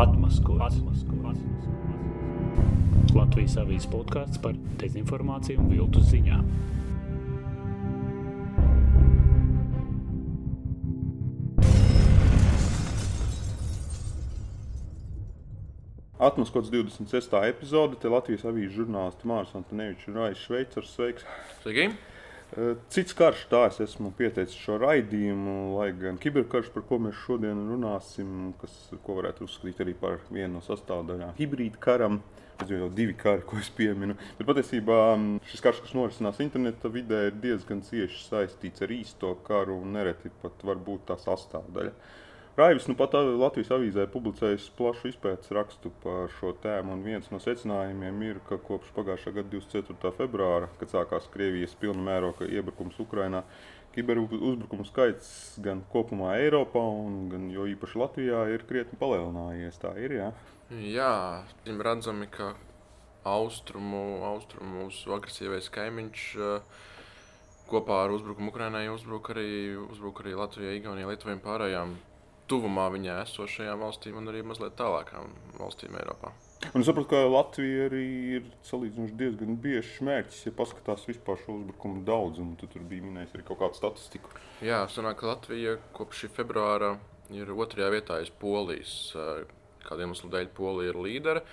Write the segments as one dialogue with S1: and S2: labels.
S1: Atmaskots. Latvijas avīzes podkāsts par dezinformāciju un viltus ziņām.
S2: Atmaskots 26. epizode, te Latvijas avīzes žurnālisti Mārcis Antonevičs un Raisa Šveicars. Sveiks!
S3: Sveiki!
S2: Eh, Cits karš, tā es esmu pieteicis šo raidījumu, lai gan kiberkarš, par ko mēs šodien runāsim, kas, ko varētu uzskatīt arī par vienu no sastāvdaļām hibrīda karam. Es jau divi kari, ko es pieminu. Bet patiesībā mm, šis karš, kas norisinās interneta vidē, ir diezgan cieši saistīts ar īsto karu un nereti pat var būt tā sastāvdaļa. Raivis nu pat Latvijas avīzē publicējis plašu izpētes rakstu par šo tēmu, un viens no secinājumiem ir, ka kopš pagājušā gada 24. februāra, kad sākās Krievijas pilna mēroga iebrukums Ukrainā, kiberuzbrukumu skaits gan kopumā Eiropā, gan jo īpaši Latvijā ir krietni palielinājies. Tā ir, jā.
S3: Jā, redzami, ka austrumu, austrumu mūsu agresīvais kaimiņš uh, kopā ar uzbrukumu Ukrainai uzbruk arī, uzbruk arī Latvijai, Igaunijai, Lietuvai un pārējām tuvumā viņai esošajām valstīm un arī mazliet tālākām valstīm Eiropā.
S2: Un es saprotu, ka Latvija arī ir salīdzinoši diezgan bieži mērķis, ja paskatās vispār šo uzbrukumu daudzumu. Tad tur bija minējis arī kaut kādu statistiku.
S3: Jā, sanāk, ka Latvija kopš šī februāra ir otrajā vietā aiz Polijas. Kādiem iemeslu dēļ Polija ir līdere.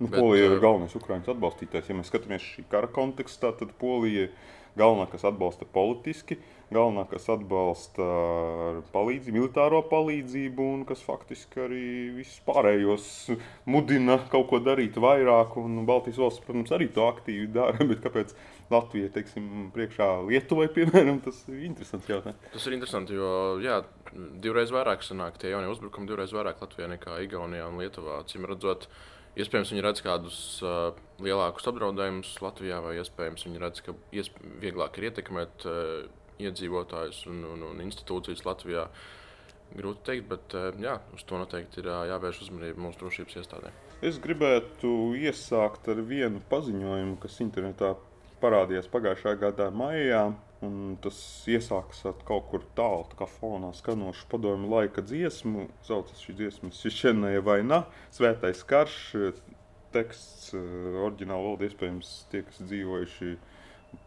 S2: Nu, bet, Polija ir galvenais Ukraiņas atbalstītājs. Ja mēs skatāmies šī kara kontekstā, tad Polija ir galvenā, kas atbalsta politiski, galvenā, kas atbalsta palīdzību, militāro palīdzību, un kas faktiski arī visus pārējos mudina kaut ko darīt vairāk. Un Baltijas valsts, protams, arī to aktīvi dara. Bet kāpēc Latvija teiksim, priekšā Lietuvai, piemēram, tas ir interesants jautājums.
S3: Tas ir interesanti, jo jā, divreiz vairāk sanāk tie jaunie uzbrukumi, divreiz vairāk Latvijā nekā Igaunijā un Lietuvā. Cim redzot, Iespējams, viņi redz kādus uh, lielākus apdraudējumus Latvijā, vai iespējams, viņi redz, ka iesp vieglāk ir ietekmēt uh, iedzīvotājus un, un, un institūcijas Latvijā. Grūti pateikt, bet uh, jā, uz to noteikti ir uh, jāvērš uzmanība mūsu drošības iestādēm.
S2: Es gribētu iesākt ar vienu paziņojumu, kas internetā parādījās pagājušā gada maijā. Un tas iesākas ar kaut kur tālu, tā kā fonā skanošu padomu laika dziesmu. Saucas šī dziesma Šišenēja vai nā, svētais karš. Teksts, oriģināla valoda, iespējams, tie, kas dzīvojuši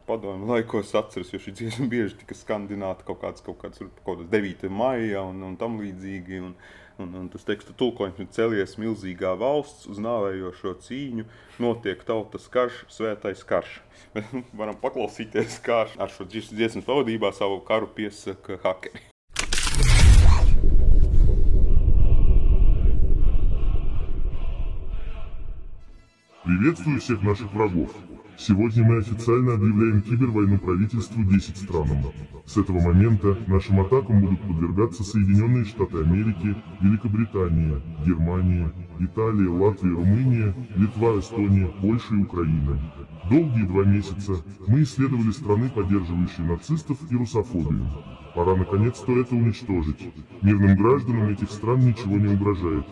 S2: padomu laikos, atceras, jo šī dziesma bieži tika skandināta kaut kāds, kaut kāds, kaut kāds 9. maijā un, un tam līdzīgi. Un, Un, un tas teksta tulkojums ir celies milzīgā valsts uz nāvējošo cīņu, notiek tautas karš, svētais karš. Mēs varam paklausīties, kā ar šo dziesmas pavadībā savu karu piesaka hakeri.
S4: Приветствую всех наших врагов. Сегодня мы официально объявляем кибервойну правительству 10 странам. С этого момента нашим атакам будут подвергаться Соединенные Штаты Америки, Великобритания, Германия, Италия, Латвия, Румыния, Литва, Эстония, Польша и Украина. Долгие два месяца мы исследовали страны, поддерживающие нацистов и русофобию. Пора наконец-то это уничтожить. Мирным гражданам этих стран ничего не угрожает.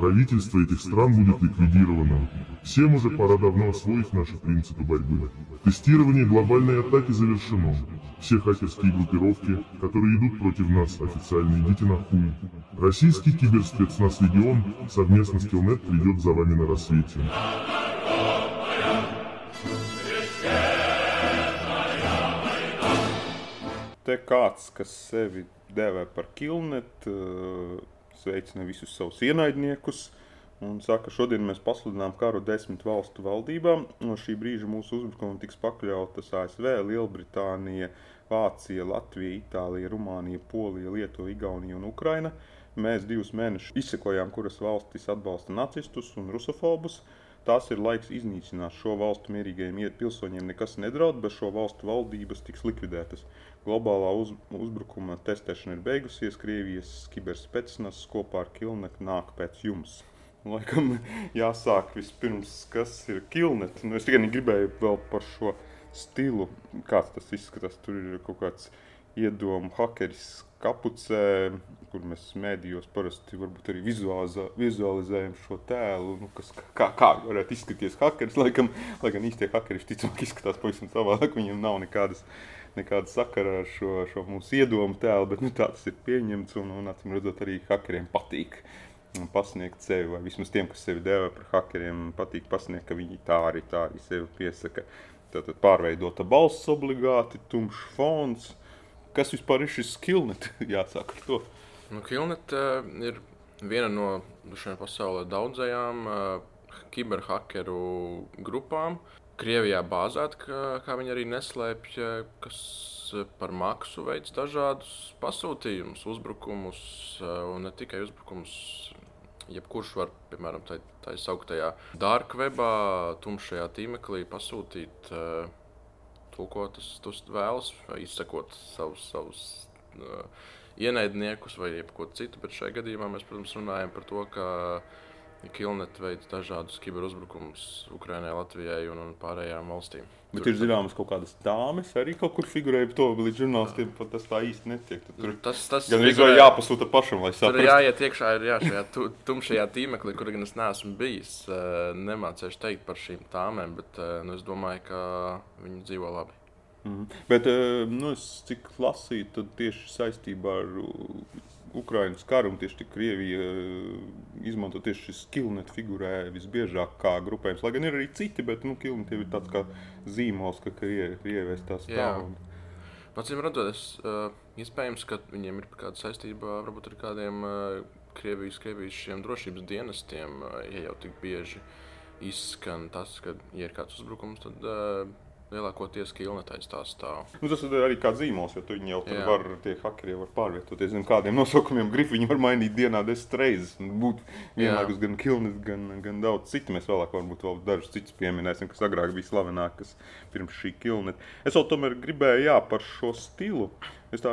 S4: Правительство этих стран будет ликвидировано. Всем уже пора давно освоить наши принципы борьбы. Тестирование глобальной атаки завершено. Все хакерские группировки, которые идут против нас, официально идите на хуй. Российский киберспецназ «Легион» совместно с Килнет придет за вами на рассвете.
S2: Te kāds, kas sevi dēvē par kilnetu, sveicina visus savus ienaidniekus un saka, ka šodien mēs pasludinām karu desmit valstu valdībām. No šī brīža mūsu uzbrukumam tiks pakļautas ASV, Lielbritānija, Vācija, Latvija, Itālija, Rumānija, Polija, Lietuva, Igaunija un Ukraina. Mēs divus mēnešus izsekojām, kuras valstis atbalsta nacistus un rusofobus. Tas ir laiks iznīcināt šo valstu mierīgajiem pilsoņiem. Nekas nedraud, bet šo valstu valdības tiks likvidētas. Globālā uz, uzbrukuma testēšana ir beigusies. Krievijas kiberspēcnas kopā ar Kilneku nāk pēc jums. Laikam jāsāk vispirms, kas ir Kilnet. Nu, es tikai gribēju vēl par šo stilu, kāds tas izskatās. Tur ir kaut kāds iedomu hakeris kapucē, kur mēs mēdījos parasti arī vizualizē, vizualizējam šo tēlu, nu, kas, kā, kā varētu izskatīties hakeris. Laikam, lai gan īstie hakeri ticamāk izskatās pavisam savādāk, viņiem nav nekādas, nekāda sakara ar šo, šo mūsu iedomu tēlu, bet nu, tā tas ir pieņemts un, un acīm redzot, arī hakeriem patīk. pasniegt sevi, vai vismaz tiem, kas sevi dēvē par hakeriem, patīk pasniegt, ka viņi tā arī, tā arī sevi piesaka. Tātad pārveidota balss obligāti, tumšs fons. Kas vispār ir šis skillnet? Jāsāk ar to.
S3: Nu, Kilnet uh, ir viena no šiem pasaulē daudzajām uh, kiberhakeru grupām. Krievijā bāzēta, kā, kā viņi arī neslēpj, kas par maksu veids dažādus pasūtījumus, uzbrukumus, un ne tikai uzbrukumus. Jebkurš var, piemēram, tā, tā sauktajā dark webā, tumšajā tīmeklī pasūtīt uh, ko tas, tas vēlas, vai izsekot savus, savus uh, ienaidniekus vai ko citu. Bet šajā gadījumā mēs, protams, runājam par to, ka Kilnet veids dažādus kiberuzbrukumus Ukraiņai, Latvijai un, un pārējām valstīm.
S2: Bet tur ir zināmas kaut kādas dāmas, arī kaut kur figurēja to līdz žurnālistiem. Tas tā īsti netiek. Tad tur
S3: tas tas
S2: gan
S3: figurē-
S2: jāpasūta pašam, lai
S3: Tur
S2: saprastu.
S3: ir jāiet iekšā ir, jā, šajā tu, tumšajā tīmeklī, kur gan es neesmu bijis. eh, Nemācīšu teikt par šīm tāmēm, bet eh, nu, es domāju, ka viņi dzīvo labi.
S2: Mhm. Bet, eh, nu, es, cik lasīju, tad tieši saistībā ar Ukraiņas karu un tieši Krievija izmanto tieši šis kilnet figurē visbiežāk kā grupējums. Lai gan ir arī citi, bet nu, kilnet ir tāds kā zīmols, ka Krievi- Krievijas tā.
S3: Acīm redzot, es, uh, iespējams, ka viņiem ir kāda saistība varbūt ar kādiem uh, Krievijas, Krievijas šiem drošības dienestiem. Uh, ja jau tik bieži izskan tas, ka, ja ir kāds uzbrukums, tad uh, lielākoties Kilnetais tā stāv.
S2: Nu, tas ir arī kā zīmols, jo viņi jau tur
S3: Jā.
S2: var, tie hakeri var pārvietoties. Zem kādiem nosaukumiem gribi viņi var mainīt dienā desmit reizes. un Būt vienlaikus gan kilnis, gan, gan daudz citu. Mēs vēlāk varbūt vēl dažus citus pieminēsim, kas agrāk bija slavenākas pirms šī kilnet. Es vēl tomēr gribēju, jā, par šo stilu. Es tā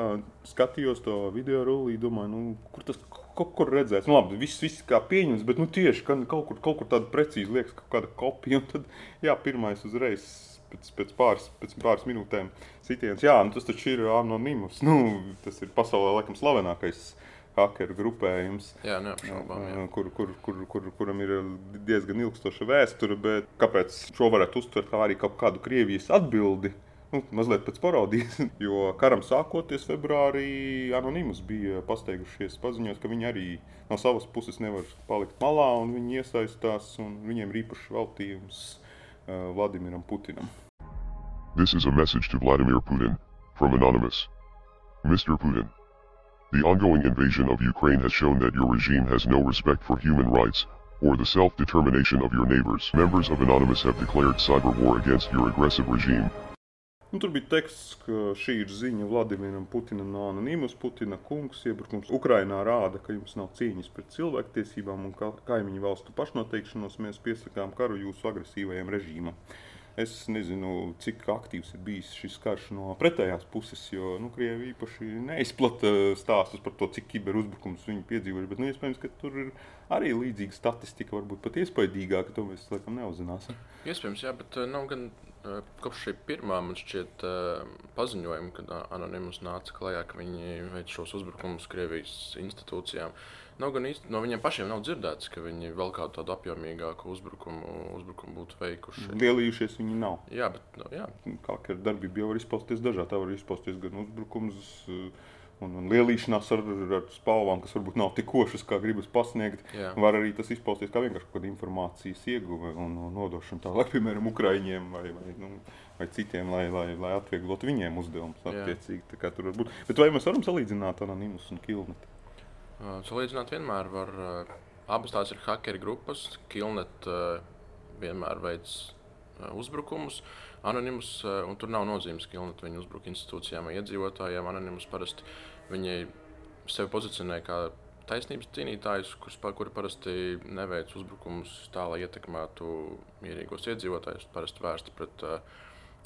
S2: skatījos to video rullī, domāju, nu, kur tas kaut kur redzēts. Nu, labi, viss, viss kā pieņems, bet nu, tieši ka kaut kur, kaut kur tāda precīzi liekas, ka kaut kāda kopija. Un tad, jā, pirmais uzreiz pēc, pēc, pāris, pēc pāris minūtēm sitiens. Jā, nu, tas taču ir anonīms. Nu, tas ir pasaulē laikam slavenākais hakeru grupējums.
S3: Jā, neapšaubām. Jā.
S2: Uh, Kur, kur, kur, kur, kuram ir diezgan ilgstoša vēsture, bet kāpēc šo varētu uztvert kā arī kaut kādu Krievijas atbildi? Nu, mazliet pēc parodijas, jo karam sākoties februārī, Anonīms bija pasteigušies, paziņot, ka viņi arī no savas puses nevar palikt malā un viņi iesaistās un viņiem ir īpašs veltījums uh, Vladimiram Putinam.
S4: This is a message to Vladimir Putin from Anonymous. Mr. Putin. The ongoing invasion of Ukraine has shown that your regime has no respect for human rights or the self determination of your neighbors. Members of Anonymous have declared cyber war against your aggressive regime.
S2: Nu, tur bija teksts, ka šī ir ziņa Vladimiram Putinam no Anonīmas. Putina kungs iebrukums Ukrainā rāda, ka jums nav cīņas pret cilvēktiesībām un ka kaimiņu valstu pašnoteikšanos mēs piesakām karu jūsu agresīvajam režīmam. Es nezinu, cik aktīvs ir bijis šis karš no pretējās puses, jo nu, Krievija īpaši neizplata stāstus par to, cik kiberuzbrukums viņi piedzīvojuši. Bet nu, iespējams, ka tur ir arī līdzīga statistika, varbūt pat iespaidīgāka. To mēs laikam neuzzināsim.
S3: Iespējams, jā, bet eh, nav gan eh, kopš šī pirmā man šķiet eh, paziņojuma, kad Anonīms nāca klajā, ka viņi veic šos uzbrukumus Krievijas institūcijām. Nav gan īsti no viņiem pašiem nav dzirdēts, ka viņi vēl kādu tādu apjomīgāku uzbrukumu, uzbrukumu būtu veikuši.
S2: Lielījušies viņi nav.
S3: Jā, bet nu, jā,
S2: kā ar darbību jau var izpausties dažādi. Tā var izpausties gan uzbrukums, eh, un, un lielīšanās ar, ar spalvām, kas varbūt nav tik košas, kā gribas pasniegt.
S3: Jā.
S2: Var arī tas izpausties kā vienkārši kaut kāda informācijas ieguve un, un nodošana tālāk, piemēram, Ukraiņiem vai, vai, nu, vai citiem, lai, lai, lai atvieglotu viņiem uzdevumus. Attiecīgi. Tur var būt. Bet vai mēs varam salīdzināt anonīmus un kilnetu?
S3: Uh, Salīdzināt vienmēr var. uh, Abas tās ir hackeri grupas. Kilnet uh, vienmēr veids uh, uzbrukumus. Anonīms, uh, un tur nav nozīmes, ka Kilnet viņu uzbruk institūcijām vai iedzīvotājiem. Anonīms parasti viņi sevi pozicionē kā taisnības cīnītājus, kurus, kuri parasti neveic uzbrukumus tā, lai ietekmētu mierīgos iedzīvotājus. Parasti vērsti pret uh,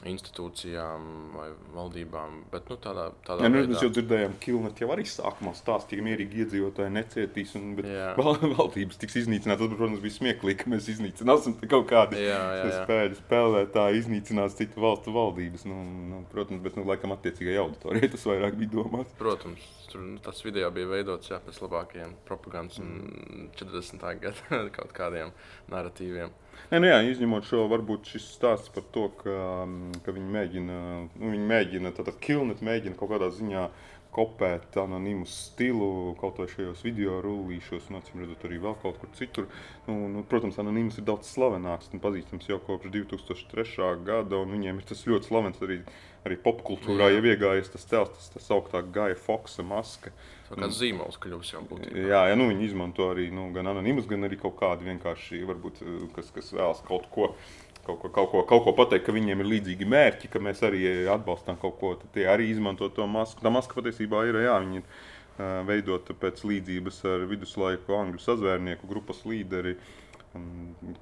S3: institūcijām vai valdībām. Bet, nu, tādā, tādā
S2: Ja, nu, mēs jau dzirdējām, ka Kilnet jau arī sākumā stāstīja, ka mierīgi iedzīvotāji necietīs, un val, valdības tiks iznīcinātas. Tas, protams, bija smieklīgi, ka mēs iznīcināsim kaut kādu spēļu spēlētāju, iznīcinās citu valstu valdības. Nu, nu, protams, bet nu, laikam attiecīgai auditorijai tas vairāk bija domāts.
S3: Protams, tur, nu, tas video bija veidots jā, pēc labākajiem propagandas un 40. gada kaut kādiem narratīviem.
S2: Nē, nu, jā, izņemot šo, varbūt šis stāsts par to, ka, mm, ka viņi mēģina, nu, viņi mēģina tātad Kilnet mēģina kaut kādā ziņā kopēt anonīmu stilu kaut vai šajos video rullīšos, un acīm redzot, arī vēl kaut kur citur. Nu, nu, protams, anonīms ir daudz slavenāks un pazīstams jau kopš 2003. gada, un viņiem ir tas ļoti slavens arī, arī popkultūrā jau iegājies tas tēls, tas, tas augtā Gaja Foksa maska.
S3: Tā kā zīmols kļūst jau būtībā.
S2: Jā, jā nu, viņi izmanto arī nu, gan anonīmus, gan arī kaut kādi vienkārši, varbūt, kas, kas vēlas kaut ko kaut ko, kaut, ko, kaut ko pateikt, ka viņiem ir līdzīgi mērķi, ka mēs arī atbalstām kaut ko, tie arī izmanto to masku. Tā maska patiesībā ir, jā, viņi ir uh, veidota pēc līdzības ar viduslaiku angļu sazvērnieku grupas līderi.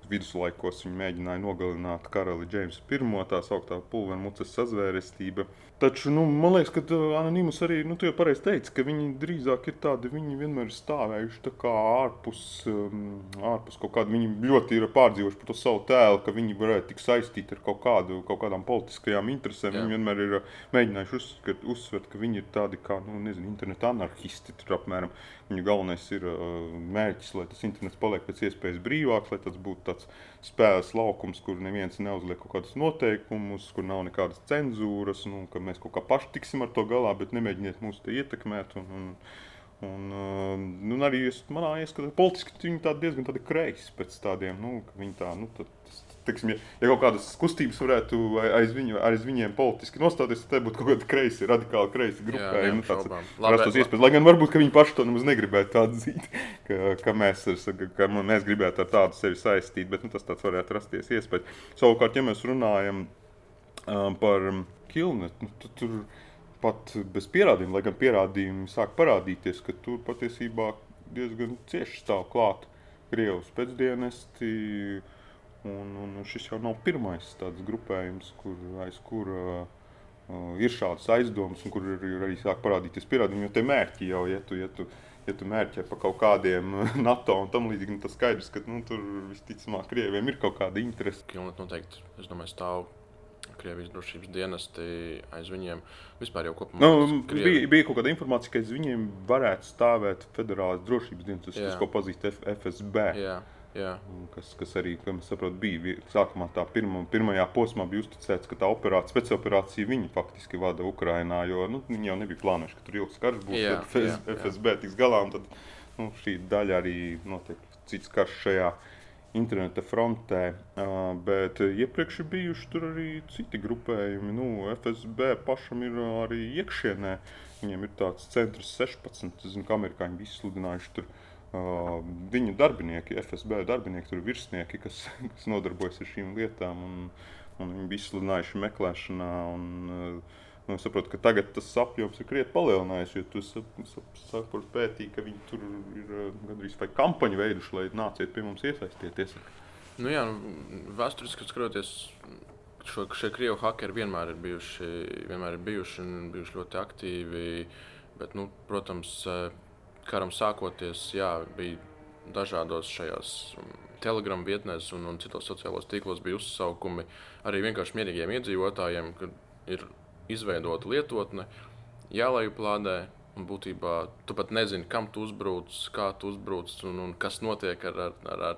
S2: Viduslaikos viņi mēģināja nogalināt karali Džeimsu I, tā sauktā pulvermucas sazvērestība. Taču, nu, man liekas, ka uh, Anonīmus arī, nu, jau pareizi teici, ka viņi drīzāk ir tādi, viņi vienmēr ir stāvējuši tā ārpus, um, ārpus kaut kāda, viņi ļoti ir pārdzīvojuši par to savu tēlu, ka viņi varētu tik saistīti ar kaut kādu, kaut kādām politiskajām interesēm. Jā. Viņi vienmēr ir uh, mēģinājuši uzsvert, uzsvert, ka viņi ir tādi kā, nu, nezinu, interneta anarchisti tur apmēram. Viņu galvenais ir uh, mērķis, lai tas internets paliek pēc iespējas brīvāks, lai tas būtu tāds spēles laukums, kur neviens neuzliek kaut kādus noteikumus, kur nav nekādas cenzūras, nu, ka mēs kaut kā paši tiksim ar to galā, bet nemēģiniet mūs te ietekmēt. Un, un, un, um, nu, un arī es, manā ieskatā, politiski viņi tādi diezgan tādi kreisi pēc tādiem, nu, ka viņi tā, nu, tad, teiksim, ja, ja kaut kādas kustības varētu aiz, viņu, aiz viņiem politiski nostāties, tad būtu kaut kāda kreisa, radikāli kreisa grupējuma. Nu, tāds iespējas, lai gan varbūt viņi paši to nemaz negribētu atzīt, ka, ka, mēs, ar, ka mēs gribētu ar tādu sevi saistīt, bet nu, tas tāds varētu rasties iespējas. Savukārt, ja mēs runājam um, par Kilnet, nu, tu, tur pat bez pierādījuma, lai gan pierādījumi sāk parādīties, ka tur patiesībā diezgan cieši stāv klāt Krievijas pēcdienesti. Un, un šis jau nav pirmais tāds grupējums, kur, aiz kura uh, ir šādas aizdomas, un kur ir, ir arī sāk parādīties pierādījumi. Jo tie mērķi jau, ja tu, ja tu, ja tu mērķē pa kaut kādiem NATO un tam līdzīgi, nu, tas skaidrs, ka nu, tur visticamāk Krieviem ir kaut kāda interese.
S3: Kilnet noteikti, es domāju, stāv Krievijas drošības dienesti aiz viņiem. Vispār jau kopumā
S2: nu, Krievi... bija, bija kaut kāda informācija, ka aiz viņiem varētu stāvēt federālās drošības dienas, tas, ko pazīst F FSB. Jā.
S3: Jā.
S2: Kas, kas arī, kā mēs saprotam, bija sākumā tā pirma, pirmajā posmā, bija uzticēts, ka tā operācija, specioperācija viņi faktiski vada Ukrajinā. Jo nu, viņi jau nebija plānojuši, ka tur ilgs karš būs, jā, FS, jā, FSB tiks galā. Tad nu, šī daļa arī notiek cits karš šajā interneta frontē, bet iepriekš ir bijuši tur arī citi grupējumi. Nu, FSB pašam ir arī iekšienē. Viņiem ir tāds centrs 16, zinu, ka amerikāņi visi sludinājuši tur. Uh, viņu darbinieki, FSB darbinieki, tur ir virsnieki, kas, kas nodarbojas ar šīm lietām. Un, un viņi visi sludinājuši meklēšanā. Un, uh, Nu, es saprotu, ka tagad tas apjoms ir krietni palielinājies, jo tu saproti, pētīji, ka viņi tur ir gandrīz vai kampaņu veiduši, lai nāciet pie mums iesaistīties.
S3: Nu, jā, nu, vēsturiski skatoties, šo, šie krievu hakeri vienmēr ir bijuši, vienmēr ir bijuši bijuši ļoti aktīvi. Bet, nu, protams, eh, karam sākoties, jā, bija dažādos šajās mm, telegramu vietnēs un, un citos sociālos tīklos bija uzsaukumi arī vienkārši mierīgiem iedzīvotājiem, ka ir izveidota lietotne, jālejuplādē. Un būtībā tu pat nezini, kam tu uzbrūc, kā tu uzbrūc un, un kas notiek ar, ar, ar, ar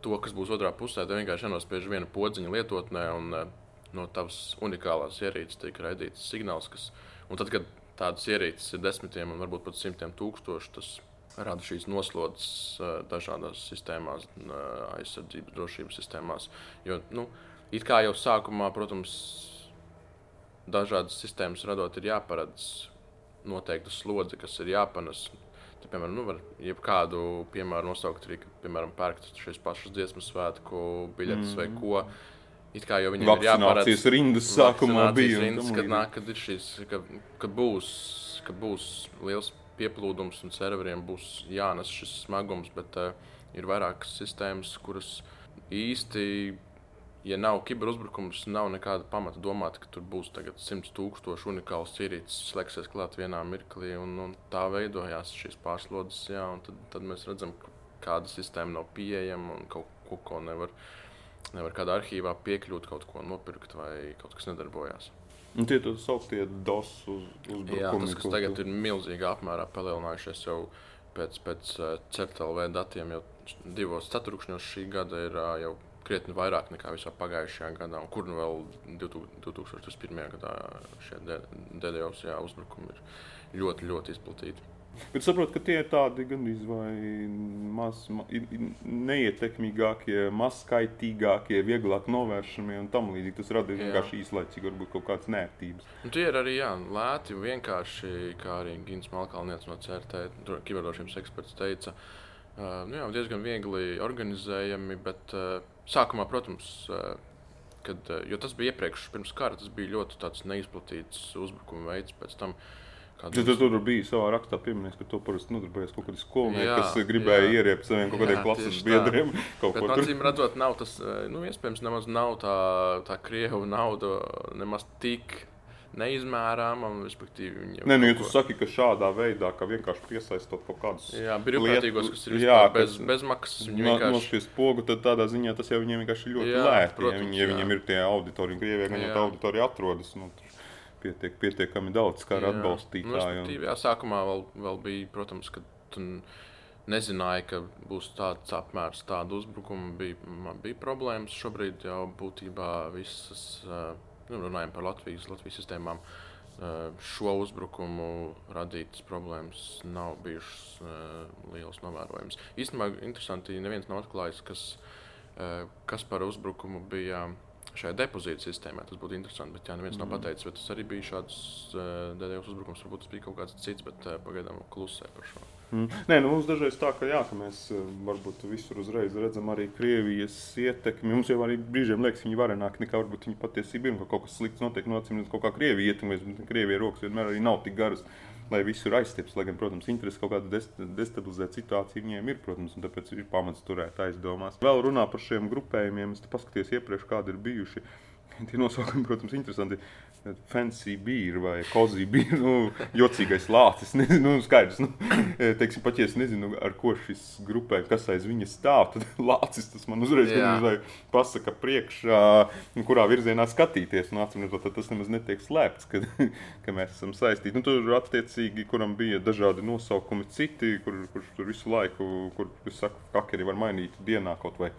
S3: to, kas būs otrā pusē. Tev vienkārši jānospiež viena podziņa lietotnē, un uh, no tavas unikālās ierīces tiek raidīts signāls. Kas, un tad, kad tādas ierīces ir desmitiem un varbūt pat simtiem tūkstoši, tas rada šīs noslodzes uh, dažādās sistēmās, uh, aizsardzības, drošības sistēmās. Jo, nu, it kā jau sākumā, protams, dažādas sistēmas radot, ir jāparedz noteikta slodze, kas ir jāpanes. Tad, piemēram, nu, var jebkādu piemēru nosaukt arī, ka, piemēram, pērkt šīs pašas dziesmu svētku biļetes mm. vai ko. It kā jau viņam ir jāparedz
S2: rindas sākumā bija.
S3: Rindas, kad, nāk, kad, šis, ka, ka, būs, ka būs liels pieplūdums un serveriem būs jānes šis smagums, bet uh, ir vairākas sistēmas, kuras īsti ja nav kiberuzbrukums, nav nekāda pamata domāt, ka tur būs 100 tūkstoši unikāls ierīces, slēgsies klāt vienā mirklī, un, un tā veidojās šīs pārslodzes. Jā, tad, tad mēs redzam, kāda sistēma nav pieejama un kaut ko, ko nevar, nevar kādā arhīvā piekļūt, kaut ko nopirkt vai kaut kas nedarbojās.
S2: Un tie ir sauktie DOS uz, uzbrukumi.
S3: Jā, tas, kas tagad ir milzīgā apmērā palielinājušies jau pēc, pēc uh, CERTLV datiem, jau divos ceturkšņos šī gada ir uh, jau krietni vairāk nekā visā pagājušajā gadā, un kur nu vēl 2001. gadā šie DDoS uzbrukumi ir ļoti, ļoti izplatīti.
S2: Bet saprotu, ka tie ir tādi gandrīz vai maz, ma, neietekmīgākie, mazskaitīgākie, vieglāk novēršamie un tam līdzīgi. Tas rada vienkārši īslaicīgi, varbūt kaut kādas nērtības.
S3: Un tie ir arī jā, lēti, vienkārši, kā arī Gins Malkalnieks no CRT, kiberdrošības eksperts teica, uh, nu jā, diezgan viegli organizējami, bet uh, sākumā, protams, uh, kad, uh, jo tas bija iepriekš, pirms kara, tas bija ļoti neizplatīts uzbrukuma veids. Pēc tam uh,
S2: Kādu... Tu tur bija savā rakstā pieminējis, ka tu parasti nodarbojies kaut kādiem skolniekiem, kas gribēja ieriept saviem kaut kādiem klases biedriem.
S3: Acīm redzot, nav tas, eh, nu, iespējams, nemaz nav tā, tā krievu nauda nemaz tik neizmērāma.
S2: Nē, nu, ja tu ko... saki, ka šādā veidā, ka vienkārši piesaistot kaut kādus
S3: brīvprātīgos, kas ir jā, bez, bezmaksas,
S2: viņi vienkārši nospiest pogu, tad tādā ziņā tas jau viņiem vienkārši ļoti jā, lēti. Protams, ja, viņi, ja viņiem ir tie auditori, Krievijā gan jau tā auditorija atrodas. Nu, pietiek, pietiekami daudz kara atbalstītāju.
S3: Nu, jā, sākumā vēl, vēl bija, protams, ka tu nezināji, ka būs tāds apmērs, tāda uzbrukuma. Bija, man bija problēmas. Šobrīd jau būtībā visas, nu, runājam par Latvijas, Latvijas sistēmām. Šo uzbrukumu radītas problēmas nav bijušas liels novērojums. Īstenībā interesanti, neviens nav atklājis, kas, kas par uzbrukumu bija šai depozīta sistēmai. Tas būtu interesanti. Bet, jā, neviens mm. nav pateicis, vai tas arī bija šāds eh, DDoS uzbrukums. Varbūt tas bija kaut kāds cits, bet uh, pagaidām klusē par šo.
S2: Mm. Nē, nu, mums dažreiz tā, ka, jā, ka mēs uh, varbūt visur uzreiz redzam arī Krievijas ietekmi. Mums jau arī brīžiem liekas, ka viņi varenāk nekā varbūt viņi patiesībā ir. Ka kaut kas slikts notiek, no acīm redzot, kaut kā Krievija ietekmēs, bet Krievija rokas vienmēr arī nav tik garas lai visur aizstieps. Lai gan, protams, interesi kaut kāda destabilizēt situāciju viņiem ir, protams, un tāpēc ir pamats turēt aizdomās. Vēl runā par šiem grupējumiem, es paskatījos iepriekš, kādi ir bijuši. Tie nosaukumi, protams, ir interesanti fancy beer vai cozy beer, nu, jocīgais lācis. Nezinu, nu, skaidrs, nu, e, teiksim, pat ja es nezinu, ar ko šis grupē, kas aiz viņa stāv, tad lācis tas man uzreiz pasaka priekšā, kurā virzienā skatīties. Un, atcīmredzot, tas nemaz netiek slēpts, ka, ka mēs esam saistīti. Nu, tur attiecīgi, kuram bija dažādi nosaukumi citi, kur, kurš tur visu laiku, kur, es saku, kakeri var mainīt dienā kaut vai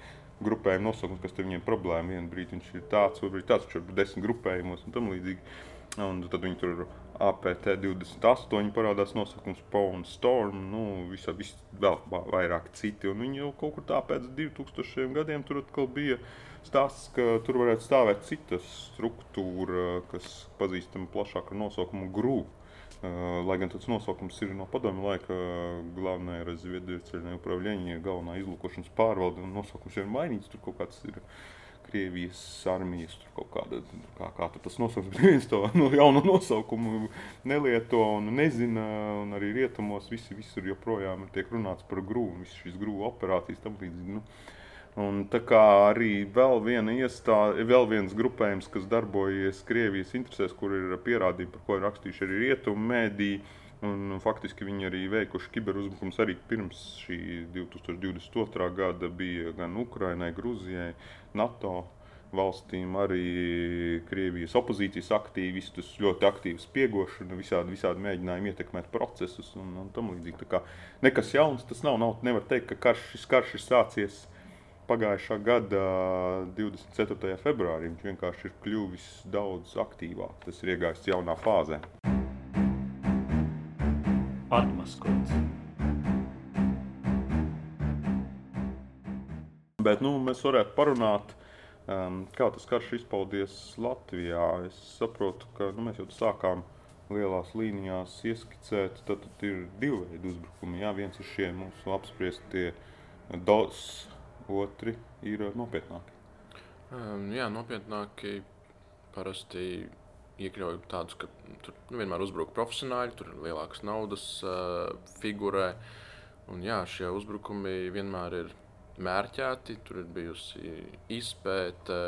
S2: grupējumu nosaukums, kas viņiem problēma. Vienu brīdi viņš ir tāds, otru brīdi tāds, viņš ir desmit grupējumos un tam līdzīgi. Un tad viņi tur APT 28 parādās nosaukums Pawn Storm, nu, visā, vis, vēl vairāk citi. Un viņi jau kaut kur tā pēc 2000 gadiem tur atkal bija stāsts, ka tur varētu stāvēt cita struktūra, kas pazīstama plašāk ar nosaukumu Grūpa. Lai gan tas nosaukums ir no padomju laika, galvenā ir Zviedrijas upravlīnija, galvenā izlūkošanas pārvalde. Nosaukums jau ir mainīts, tur kaut kāds ir. Krievijas armijas tur kaut kāda, kā, kā tur tas nosaukums, neviens to no jaunu nosaukumu nelieto un nezina, un arī rietumos visi, visur joprojām tiek runāts par grūvu, visas šīs grūvu operācijas tam līdzīgi. Nu, uh, Un tā kā arī vēl, iestāde, vēl viens grupējums, kas darbojas Krievijas interesēs, kur ir pierādījumi, par ko ir rakstījuši arī rietumu mēdīji. Un, faktiski viņi arī veikuši kiberuzbrukums arī pirms šī 2022. gada bija gan Ukrainai, Grūzijai, NATO valstīm, arī Krievijas opozīcijas aktīvistus, ļoti aktīvu spiegošanu, visādi, visādi mēģinājumi ietekmēt procesus un, un tam līdzīgi. Nekas jauns tas nav, nav nevar teikt, ka karš, šis karš ir sācies pagājušā gada 24. februārī viņš vienkārši ir kļuvis daudz aktīvāks. Tas ir iegājis jaunā fāzē.
S1: Atmaskots.
S2: Bet nu, mēs varētu parunāt, um, kā tas karš izpaudies Latvijā. Es saprotu, ka nu, mēs jau sākām lielās līnijās ieskicēt, tad, tad ir divi veidi uzbrukumi. Jā, viens ir šie mūsu apspriestie DOS otri ir nopietnāki.
S3: Um, jā, nopietnāki parasti iekļauj tādus, ka tur nu, vienmēr uzbruk profesionāļi, tur ir lielākas naudas uh, figūrē. Un jā, šie uzbrukumi vienmēr ir mērķēti, tur ir bijusi izpēte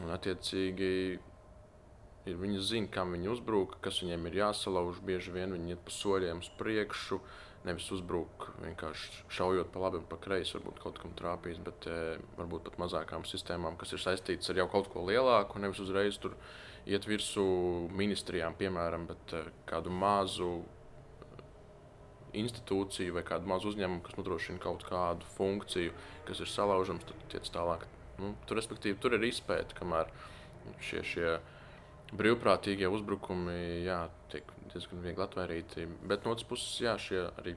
S3: un attiecīgi ir, viņi zina, kam viņi uzbrūk, kas viņiem ir jāsalauž. Bieži vien viņi iet pa soļiem uz priekšu. Uh, nevis uzbruk vienkārši šaujot pa labi un pa kreisi, varbūt kaut kam trāpīs, bet e, varbūt pat mazākām sistēmām, kas ir saistītas ar jau kaut ko lielāku, nevis uzreiz tur iet virsū ministrijām, piemēram, bet e, kādu mazu institūciju vai kādu mazu uzņēmumu, kas nodrošina kaut kādu funkciju, kas ir salaužams, tad tiec tālāk. Nu, tur, respektīvi, tur ir izpēta, kamēr šie, šie brīvprātīgie uzbrukumi jā, tiek diezgan viegli atvērīti. Bet no otras puses, jā, šie arī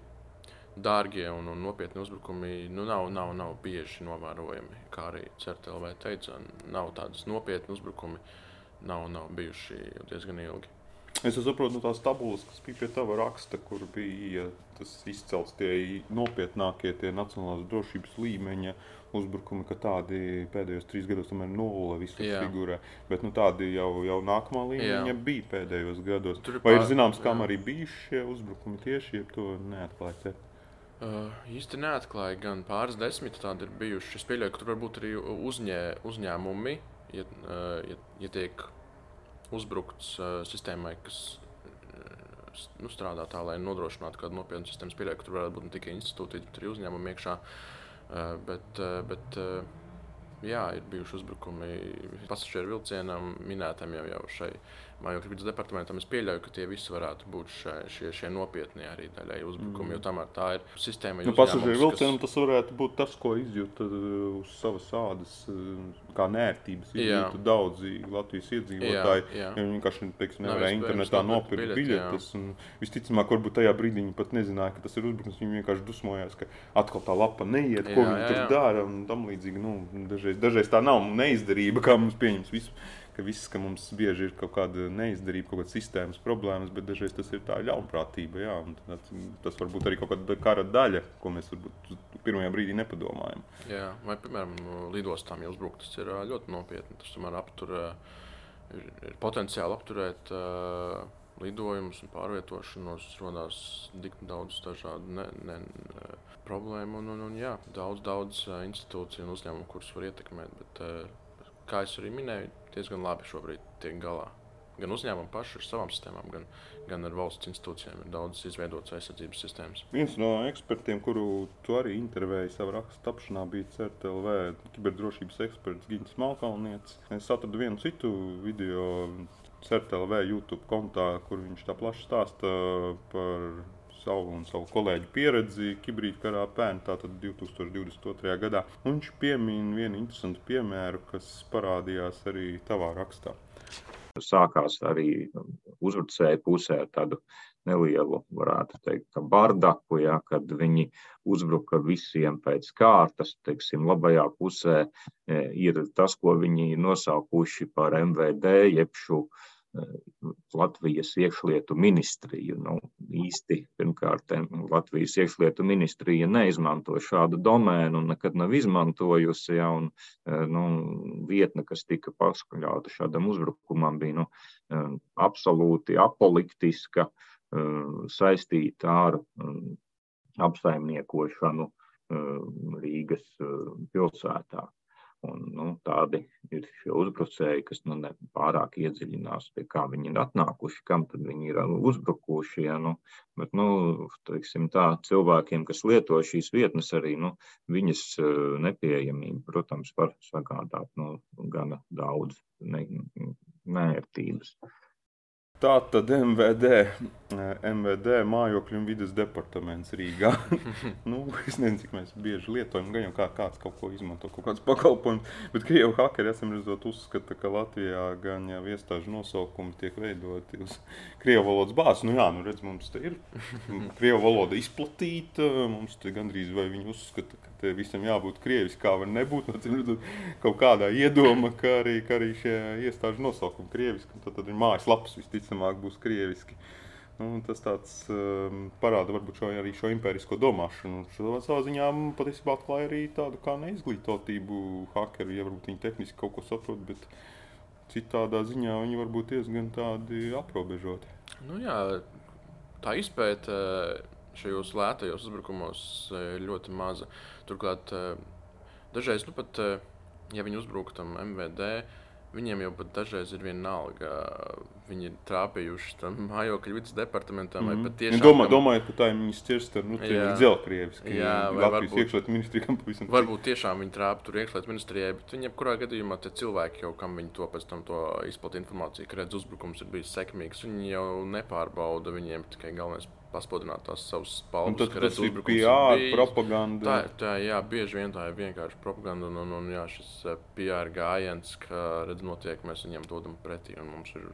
S3: dārgie un, un nopietni uzbrukumi nu, nav, nav, nav bieži novērojami. Kā arī CERTLV teica, nav tādas nopietnas uzbrukumi, nav, nav bijuši diezgan ilgi.
S2: Es saprotu no tās tabulas, kas bija pie tava raksta, kur bija tas izcelts tie nopietnākie tie nacionālās drošības līmeņa uzbrukumi, ka tādi pēdējos trīs gados tomēr nulle visur
S3: Jā.
S2: figurē. Bet nu, tādi jau, jau nākamā līmeņa
S3: Jā.
S2: bija pēdējos gados.
S3: Tur ir
S2: Vai ir zināms, kam
S3: jā.
S2: arī bijuši šie uzbrukumi tieši, ja to neatklājat?
S3: Uh, īsti neatklāja, gan pāris desmit tādi ir bijuši. Es pieļauju, ka tur var būt arī uzņē, uzņēmumi, ja, uh, ja, ja tiek uzbrukts uh, sistēmai, kas s- nu, strādā tā, lai nodrošinātu kādu nopietnu pieļauju, ka tur varētu būt ne tikai institūti, bet arī uzņēmumi iekšā. Uh, bet, bet, jā, ir bijuši uzbrukumi pasažieru vilcienam, minētam jau, jau šai mājokļu vidas departamentam. Es pieļauju, ka tie visi varētu būt šie, šie, šie nopietnie arī daļai uzbrukumi, mm. jo tomēr tā ir sistēma.
S2: Nu, pasažieru
S3: kas-
S2: vilcienam tas varētu būt tas, ko izjūta uh, uz savas ādas, kā nērtības.
S3: Jā.
S2: Izjūta daudzi Latvijas iedzīvotāji.
S3: Jā, jā.
S2: Ja viņi vienkārši teiksim,
S3: Nav
S2: nevarēja
S3: iespējams
S2: internetā
S3: nopirkt
S2: biļetes. Visticamāk, varbūt tajā brīdī viņi pat nezināja, ka tas ir uzbrukums. Viņi vienkārši dusmojās, ka atkal tā lapa neiet, ko
S3: Jā,
S2: viņi
S3: jā,
S2: tur
S3: jā.
S2: dara. un tam līdzīgi. Nu, dažreiz, dažreiz tā nav neizdarība, kā mums pieņems visu. Ka viss, ka mums bieži ir kaut kāda neizdarība, kaut kāda sistēmas problēmas, bet dažreiz tas ir tā ļaunprātība. Jā, tad, tas var būt arī kaut kāda kara daļa, ko mēs varbūt pirmajā brīdī nepadomājam.
S3: Jā, vai, piemēram, lidostām jau uzbrukt, tas ir ļoti nopietni. Tas tomēr aptur, ir, ir potenciāli apturēt uh, lidojumus un pārvietošanos. Radās tik daudz dažādu ne, ne, problēmu un, un, un jā, daudz, daudz institūciju un uzņēmumu, kurus var ietekmēt. Bet, kā jau arī minēju, diezgan labi šobrīd tiek galā. Gan uzņēmumi paši ar savām sistēmām, gan, gan ar valsts institūcijām ir daudz izveidotas aizsardzības sistēmas.
S2: Viens no ekspertiem, kuru tu arī intervēji savā tapšanā, bija CERTLV kiberdrošības eksperts Gins Malkalnietis. Es atradu vienu citu video CERTLV YouTube kontā, kur viņš tā plaši stāsta par savu un savu kolēģu pieredzi kibrītkarā pērn, tātad 2022. gadā. Un viņš piemin vienu interesantu piemēru, kas parādījās arī tavā rakstā.
S5: sākās arī uzbrucēju pusē ar tādu nelielu, varētu teikt, bardaku, ja, kad viņi uzbruka visiem pēc kārtas. Teiksim, labajā pusē e, ir tas, ko viņi nosaukuši par MVD, jeb šo e, Latvijas iekšlietu ministriju. Nu, īsti, pirmkārt, Latvijas iekšlietu ministrija neizmanto šādu domēnu un nekad nav izmantojusi. Ja, un, e, nu, vietne, kas tika paskaļauta šādam uzbrukumam, bija nu, e, absolūti apolitiska, saistīta ar apsaimniekošanu Rīgas pilsētā. Un, nu, tādi ir šie uzbrucēji, kas nu, ne pārāk iedziļinās, pie kā viņi ir atnākuši, kam viņi ir uzbrukuši. Ja, nu, bet, nu, teiksim, tā, cilvēkiem, kas lieto šīs vietnes, arī nu, viņas eh, nepieejamība, protams, var sagādāt nu, gana daudz ne, nērtības.
S2: Tā tad MVD, eh, MVD mājokļu un vidas departaments Rīgā. nu, es nezinu, cik mēs bieži lietojam, gan jau kā, kāds kaut ko izmanto, kaut kāds pakalpojums. Bet krievu hakeri, esam redzot, uzskata, ka Latvijā gan jau iestāžu nosaukumi tiek veidoti uz krievu valodas bāzes. Nu jā, nu redz, mums te ir krievu valoda izplatīta, mums te gandrīz vai viņi uzskata, ka te visam jābūt krieviski, kā var nebūt. Nu, acīm redzot, kaut kādā iedoma, ka arī, ka arī šie iestāžu nosaukumi krieviski, un tad, tad ir mājaslapas visticamāk būs krieviski. Nu, tas tāds, um, parāda varbūt šo, arī šo impērisko domāšanu. Savā ziņā patiesībā atklāja arī tādu kā neizglītotību hakeri. Ja varbūt viņi tehniski kaut ko saprot, bet citādā ziņā viņi var būt diezgan tādi aprobežoti.
S3: Nu, jā, tā izpēta šajos lētajos uzbrukumos eh, ļoti maza. Turklāt, eh, dažreiz, nu, pat, eh, ja viņi uzbruk tam MVD, viņiem jau pat dažreiz ir vienalga. Viņi ir trāpījuši tam mājokļu vidas departamentam. Mm
S2: Mhm.
S3: -hmm.
S2: Viņi
S3: Tiešām,
S2: Domā,
S3: kam-
S2: domājot, ka tā ir viņas ķersta, nu, tie ir dzelkrieviski.
S3: Jā, vai
S2: Latvijas
S3: varbūt-
S2: iekšlietu ministrija, kam pavisam.
S3: Varbūt tiešām viņi trāpa tur iekšlietu ministrijai, bet viņiem, kurā gadījumā tie cilvēki, jau, kam viņi to pēc tam to izplatīja informāciju, ka redz uzbrukums ir bijis sekmīgs, viņi jau nepārbauda. Viņiem tikai galvenais paspodrināt tās savas palmas.
S2: tad tas ir PR, propaganda.
S3: Tā, tā, jā, bieži vien tā ir vienkārši propaganda. Un, un, un jā, šis eh, PR gājiens, ka redz, notiek, mēs viņiem dodam pretī. Mums ir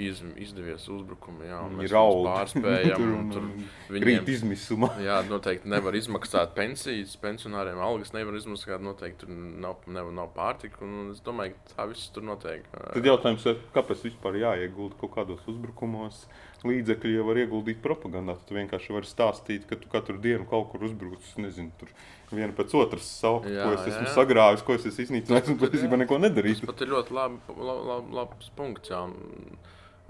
S3: iz, izdevies uzbrukumi. Jā, un mēs
S2: raud.
S3: pārspējam.
S2: Tur
S3: un
S2: un-
S3: tur viņiem-
S2: izmisumā.
S3: Jā, noteikti nevar izmaksāt pensijas, pensionāriem algas nevar izmaksāt. Noteikti tur nav, nevar, nav pārtika. Un es domāju, ka tā viss tur notiek.
S2: Tad jautājums ir, kāpēc vispār jāiegulda kaut kādos uzbrukumos? Līdzekļi jau var ieguldīt propagandā. Tu vienkārši vari stāstīt, ka tu katru dienu kaut kur uzbruc, nezinu, tur viena pēc otras saukt,
S3: Jā,
S2: ko es
S3: jā,
S2: esmu
S3: jā.
S2: sagrāvis, ko es esmu iznīcinājis, un
S3: Tas
S2: patiesībā neko
S3: Tas
S2: nedarīju.
S3: pat ir ļoti labi, lab, lab, labs punkts. Jā.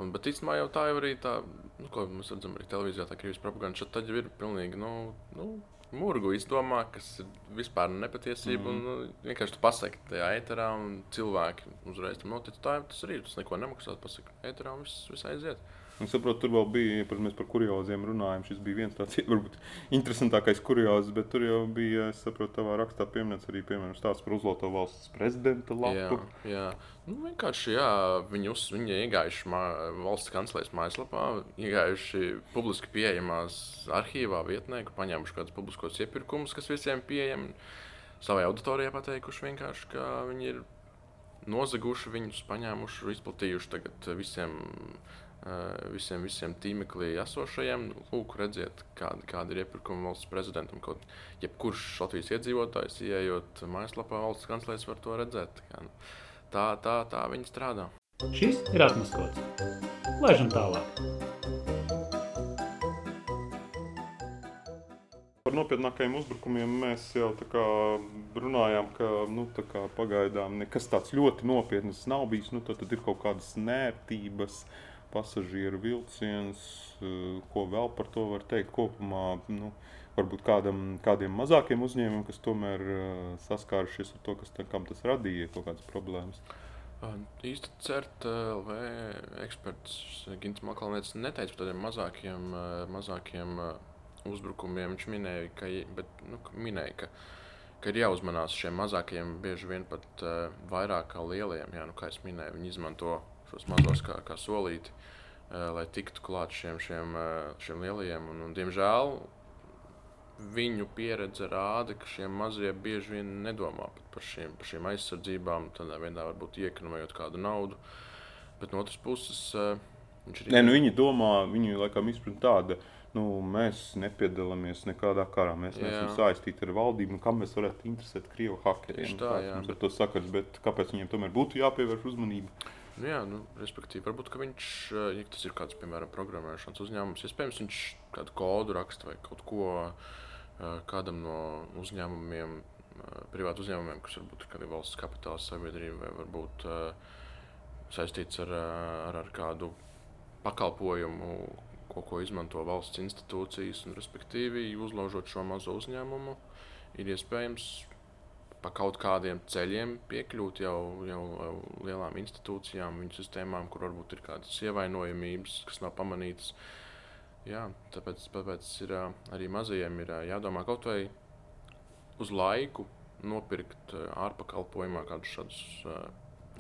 S3: Un, bet īstenībā jau tā jau arī tā, nu, ko mēs redzam arī televīzijā, tā krīvas propaganda. Tad jau ir pilnīgi, nu, nu murgu izdomā, kas ir vispār nepatiesība. Mm. Un, nu, vienkārši tu pasaki tajā ēterā, un cilvēki uzreiz tam notic. Tā jau tas arī ir. Tas neko nemaksā. Pasaki ēterā, un viss, viss aiziet.
S2: Un saprotu, tur vēl bija, protams, mēs par kurioziem runājam. Šis bija viens tāds, varbūt, interesantākais kuriozs, bet tur jau bija, es saprotu, tavā rakstā pieminēts arī, piemēram, stāsts par uzloto valsts prezidenta
S3: Jā,
S2: lapu.
S3: jā. Nu, vienkārši jā, viņi, uz, viņi iegājuši mā, valsts kanclers mājaslapā, iegājuši publiski pieejamās arhīvā vietnē, paņēmuši kādus publiskos iepirkumus, kas visiem pieejami. Savai auditorijai pateikuši vienkārši, ka viņi ir nozaguši viņus, paņēmuši, izplatījuši tagad visiem. Eh, Visiem, visiem tīmeklī esošajiem, lūk, redziet, kāda, kāda ir iepirkuma valsts prezidentam. Kaut jebkurš Latvijas iedzīvotājs, ieejot mājaslapā, valsts kanclers var to redzēt. Tā, nu, tā, tā, tā viņi strādā.
S1: Šis ir atmaskots. Laižam tālāk.
S2: Par nopietnākajiem uzbrukumiem mēs jau tā kā runājām, ka nu, tā kā pagaidām nekas tāds ļoti nopietns nav bijis. Nu, tad, tad ir kaut kādas nērtības, pasažieru vilciens, eh, ko vēl par to var teikt kopumā. Nu, varbūt kādam, kādiem mazākiem uzņēmumiem, kas tomēr eh, saskārušies ar to, kas, kam tas radīja kaut kādas problēmas.
S3: Īsti CERT LV eksperts Gins Makalnēts neteica par tādiem mazākiem, mazākiem uzbrukumiem. Viņš minēja, ka, bet, nu, minēja, ka, ka ir jāuzmanās šiem mazākiem, bieži vien pat vairāk kā lielajiem. Jā, nu, kā jau minēju, viņi izmanto šos mazos kā, kā solīti, uh, lai tiktu klāt šiem, šiem, uh, šiem lielajiem. Un, un, diemžēl viņu pieredze rāda, ka šie mazie bieži vien nedomā par šīm, par šīm aizsardzībām. Tādā veidā varbūt iekonomējot kādu naudu. Bet no otras puses, eh, viņš ir
S2: Nē, nu, viņi domā, viņi laikam izpratne tāda. Nu, mēs nepiedalāmies nekādā karā. Mēs
S3: Jā.
S2: neesam saistīti ar valdību. Nu, kam mēs varētu interesēt krievu hakeriem?
S3: Tieši tā, jā, bet-
S2: to sakars, bet kāpēc viņiem tomēr būtu jāpievērš uzmanība?
S3: Nu, jā, nu, respektīvi, varbūt viņš, eh, ja tas ir kāds, piemēram, programmēšanas uzņēmums, iespējams, viņš kādu kodu raksta vai kaut ko eh, kādam no uzņēmumiem, eh, privātu uzņēmumiem, kas varbūt ir valsts kapitāla sabiedrība vai varbūt saistīts ar, ar, ar kādu pakalpojumu, ko, ko izmanto valsts institūcijas, un, respektīvi, uzlaužot šo mazo uzņēmumu, ir iespējams pa kaut kādiem ceļiem piekļūt jau, jau, lielām institūcijām, viņu sistēmām, kur varbūt ir kādas ievainojamības, kas nav pamanītas. Jā, tāpēc, tāpēc ir, arī mazajiem ir jādomā kaut vai uz laiku nopirkt ārpakalpojumā kādus šādus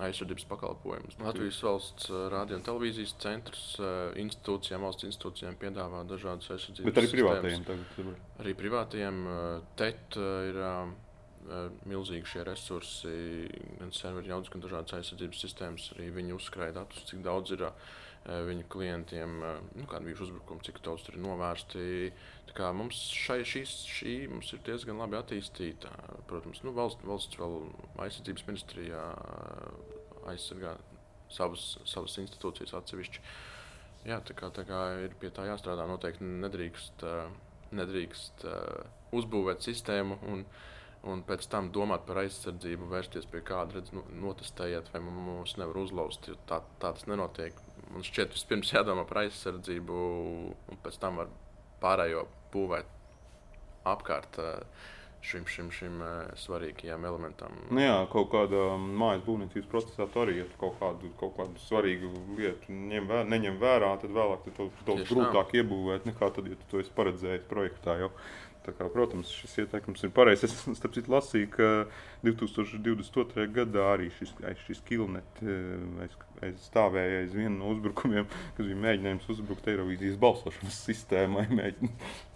S3: aizsardzības pakalpojumus. Latvijas valsts radio un televīzijas centrs institūcijām, valsts institūcijām piedāvā dažādas aizsardzības
S2: Bet arī privātajiem.
S3: Arī privātiem uh, TET uh, ir milzīgi šie resursi, gan serveri jaudas, gan dažādas aizsardzības sistēmas. Arī viņi uzkrāja datus, cik daudz ir uh, viņu klientiem, uh, nu, kāda bija uzbrukuma, cik daudz tur ir novērsti. Mums šai, šīs, šī mums ir diezgan labi attīstīta. Protams, nu, valsts, valsts vēl aizsardzības ministrijā uh, aizsargā savas, savas institūcijas atsevišķi. Jā, tā kā, tā kā ir pie tā jāstrādā. Noteikti nedrīkst, uh, nedrīkst uh, uzbūvēt sistēmu un, un pēc tam domāt par aizsardzību, vērsties pie kāda, redz, nu, notestējiet, vai mums nevar uzlauzt. Tā, tā tas nenotiek. Man šķiet, vispirms jādomā par aizsardzību, un pēc tam var pārējo būvēt apkārt uh, šim, šim, šim uh, svarīgajam elementam.
S2: Nu, jā, kaut kādā mājas būvniecības procesā arī ja kaut kādu, kaut kādu svarīgu lietu ņem vērā, neņem vērā, tad vēlāk tu to daudz grūtāk iebūvēt nekā tad, ja tu to esi paredzējis projektā. Jau. Kā, protams, šis ieteikums ir pareizs. Es starp citu lasīju, ka 2022. gadā arī šis, šis kilnet aiz, aiz stāvēja aiz viena no uzbrukumiem, kas bija mēģinājums uzbrukt Eirovīzijas balsošanas sistēmai.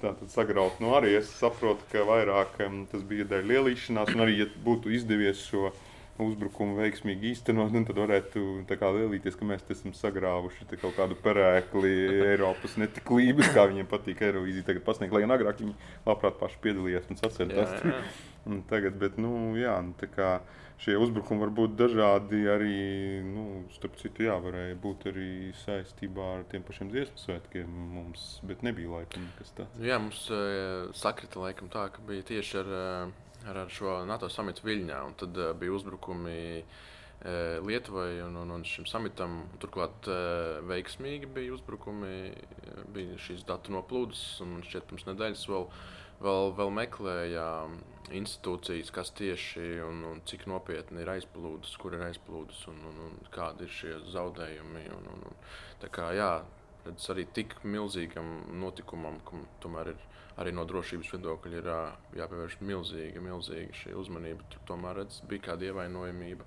S2: Tātad sagraut. Nu, arī es saprotu, ka vairāk tas bija dēļ lielīšanās, un arī, ja būtu izdevies šo uzbrukumu veiksmīgi īstenot, nu, tad varētu lielīties, ka mēs esam sagrāvuši kaut kādu perēkli Eiropas netiklības, kā viņiem patīk Eirovīzija tagad pasniegt, lai gan agrāk viņi labprāt paši piedalījās un sacensties. Tagad, bet, nu, jā, nu, kā, šie uzbrukumi var būt dažādi arī, nu, starp citu, jā, varēja būt arī saistībā ar tiem pašiem dziesmu svētkiem mums, bet nebija laikam nekas tāds.
S3: Jā, mums uh, sakrita laikam tā, ka bija tieši ar uh, ar, ar šo NATO samitu Viļņā. Tad uh, bija uzbrukumi uh, Lietuvai un, un, un šim samitam. Turklāt uh, veiksmīgi bija uzbrukumi, bija šīs datu noplūdes. Man šķiet, pirms nedēļas vēl, vēl, vēl meklēja institūcijas, kas tieši un, un cik nopietni ir aizplūdus, kur ir aizplūdus un, un, un kādi ir šie zaudējumi. Un, un, un, tā kā jā, redz, arī tik milzīgam notikumam, ka tomēr ir arī no drošības viedokļa ir jāpievērš milzīga, milzīga šī uzmanība. Tur tomēr redz, bija kāda ievainojamība.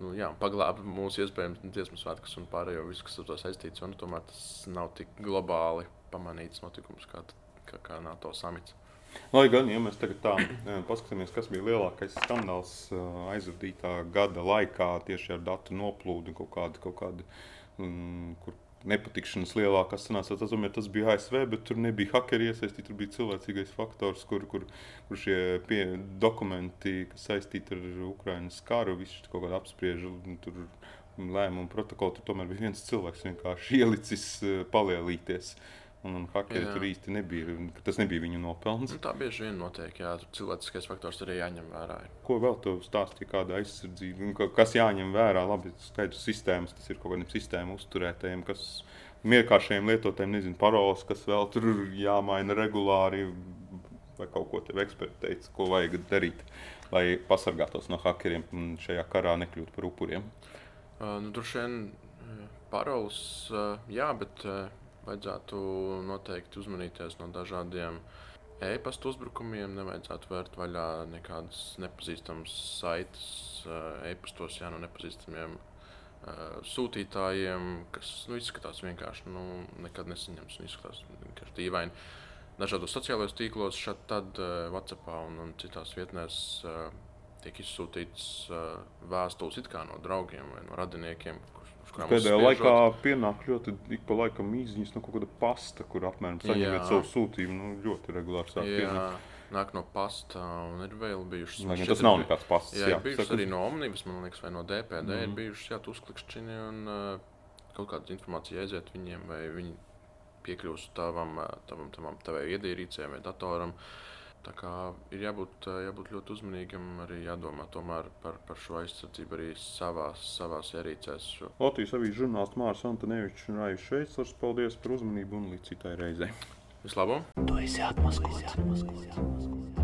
S3: Nu, jā, paglāba mūsu iespējams dziesmu svētkus un pārējo visu, kas ar to saistīts. Un, tomēr tas nav tik globāli pamanīts notikums kā, kā, kā NATO samits.
S2: Lai gan, ja mēs tagad tā paskatāmies, kas bija lielākais skandāls aizvadītā gada laikā tieši ar datu noplūdu, kaut kādu, kaut kādu um, kur nepatikšanas lielākās sanāca, tas, tas bija ASV, bet tur nebija hakeri iesaistīti. Tur bija cilvēcīgais faktors, kur, kur, kur šie pie, dokumenti, kas saistīti ar Ukraiņas karu, visi kaut kādā apspriež. Tur lēmumu protokolu tur tomēr bija viens cilvēks vienkārši ielicis eh, palielīties. Uh, Un, un hakeri tur īsti nebija. Tas nebija viņu nopelns.
S3: Nu, tā bieži vien notiek. Jā, cilvēciskais faktors arī jāņem vērā.
S2: Ko vēl te stāstīja, kāda aizsardzība? Kas jāņem vērā? Labi, skaidrs sistēmas, tas ir kaut kādiem sistēmu uzturētājiem, kas vienkāršiem lietotājiem nezina paroles, kas vēl tur jāmaina regulāri. Vai kaut ko te eksperti teica, ko vajag darīt, lai pasargātos no hakeriem un šajā karā nekļūtu par upuriem?
S3: Uh, nu, Droši vien paroles, uh, jā, bet. Uh, vajadzētu noteikti uzmanīties no dažādiem e-pasta uzbrukumiem. Nevajadzētu vērt vaļā nekādas nepazīstamas saites eh, e-pastos, jā, no nepazīstamiem uh, sūtītājiem, kas nu, izskatās vienkārši nu, nekad nesaņems un izskatās vienkārši dīvaini. Dažādos sociālajos tīklos, šad, tad uh, WhatsApp un, un citās vietnēs uh, tiek izsūtīts uh, vēstules no draugiem vai no radiniekiem,
S2: Pēdējā laikā pienāk ļoti ik pa laikam īziņas no kaut kāda pasta, kur apmēram saņemiet savu sūtījumu. Nu, ļoti regulāri sāk pienākt.
S3: Nāk no pasta, un ir vēl bijušas.
S2: Lai, tas nav nekāds pasts.
S3: Jā, jā bijušas arī no Omnibus, man liekas, vai no DPD. Mm. Ir bijušas jā, uzklikšķini un uh, kaut kāda informācija aiziet viņiem, vai viņi piekļūst tavam, tavam, tavam tavai iedierīcē vai datoram. Uh, Tā kā ir jābūt, jābūt ļoti uzmanīgam, arī jādomā par, par šo aizsardzību arī savās, savās ierīcēs.
S2: Latvijas avīzes žurnālists Mārcis Antonevičs un Raivs Šveicars. Paldies par uzmanību un līdz citai reizei.
S3: Vislabāk! Tu esi atmaskots!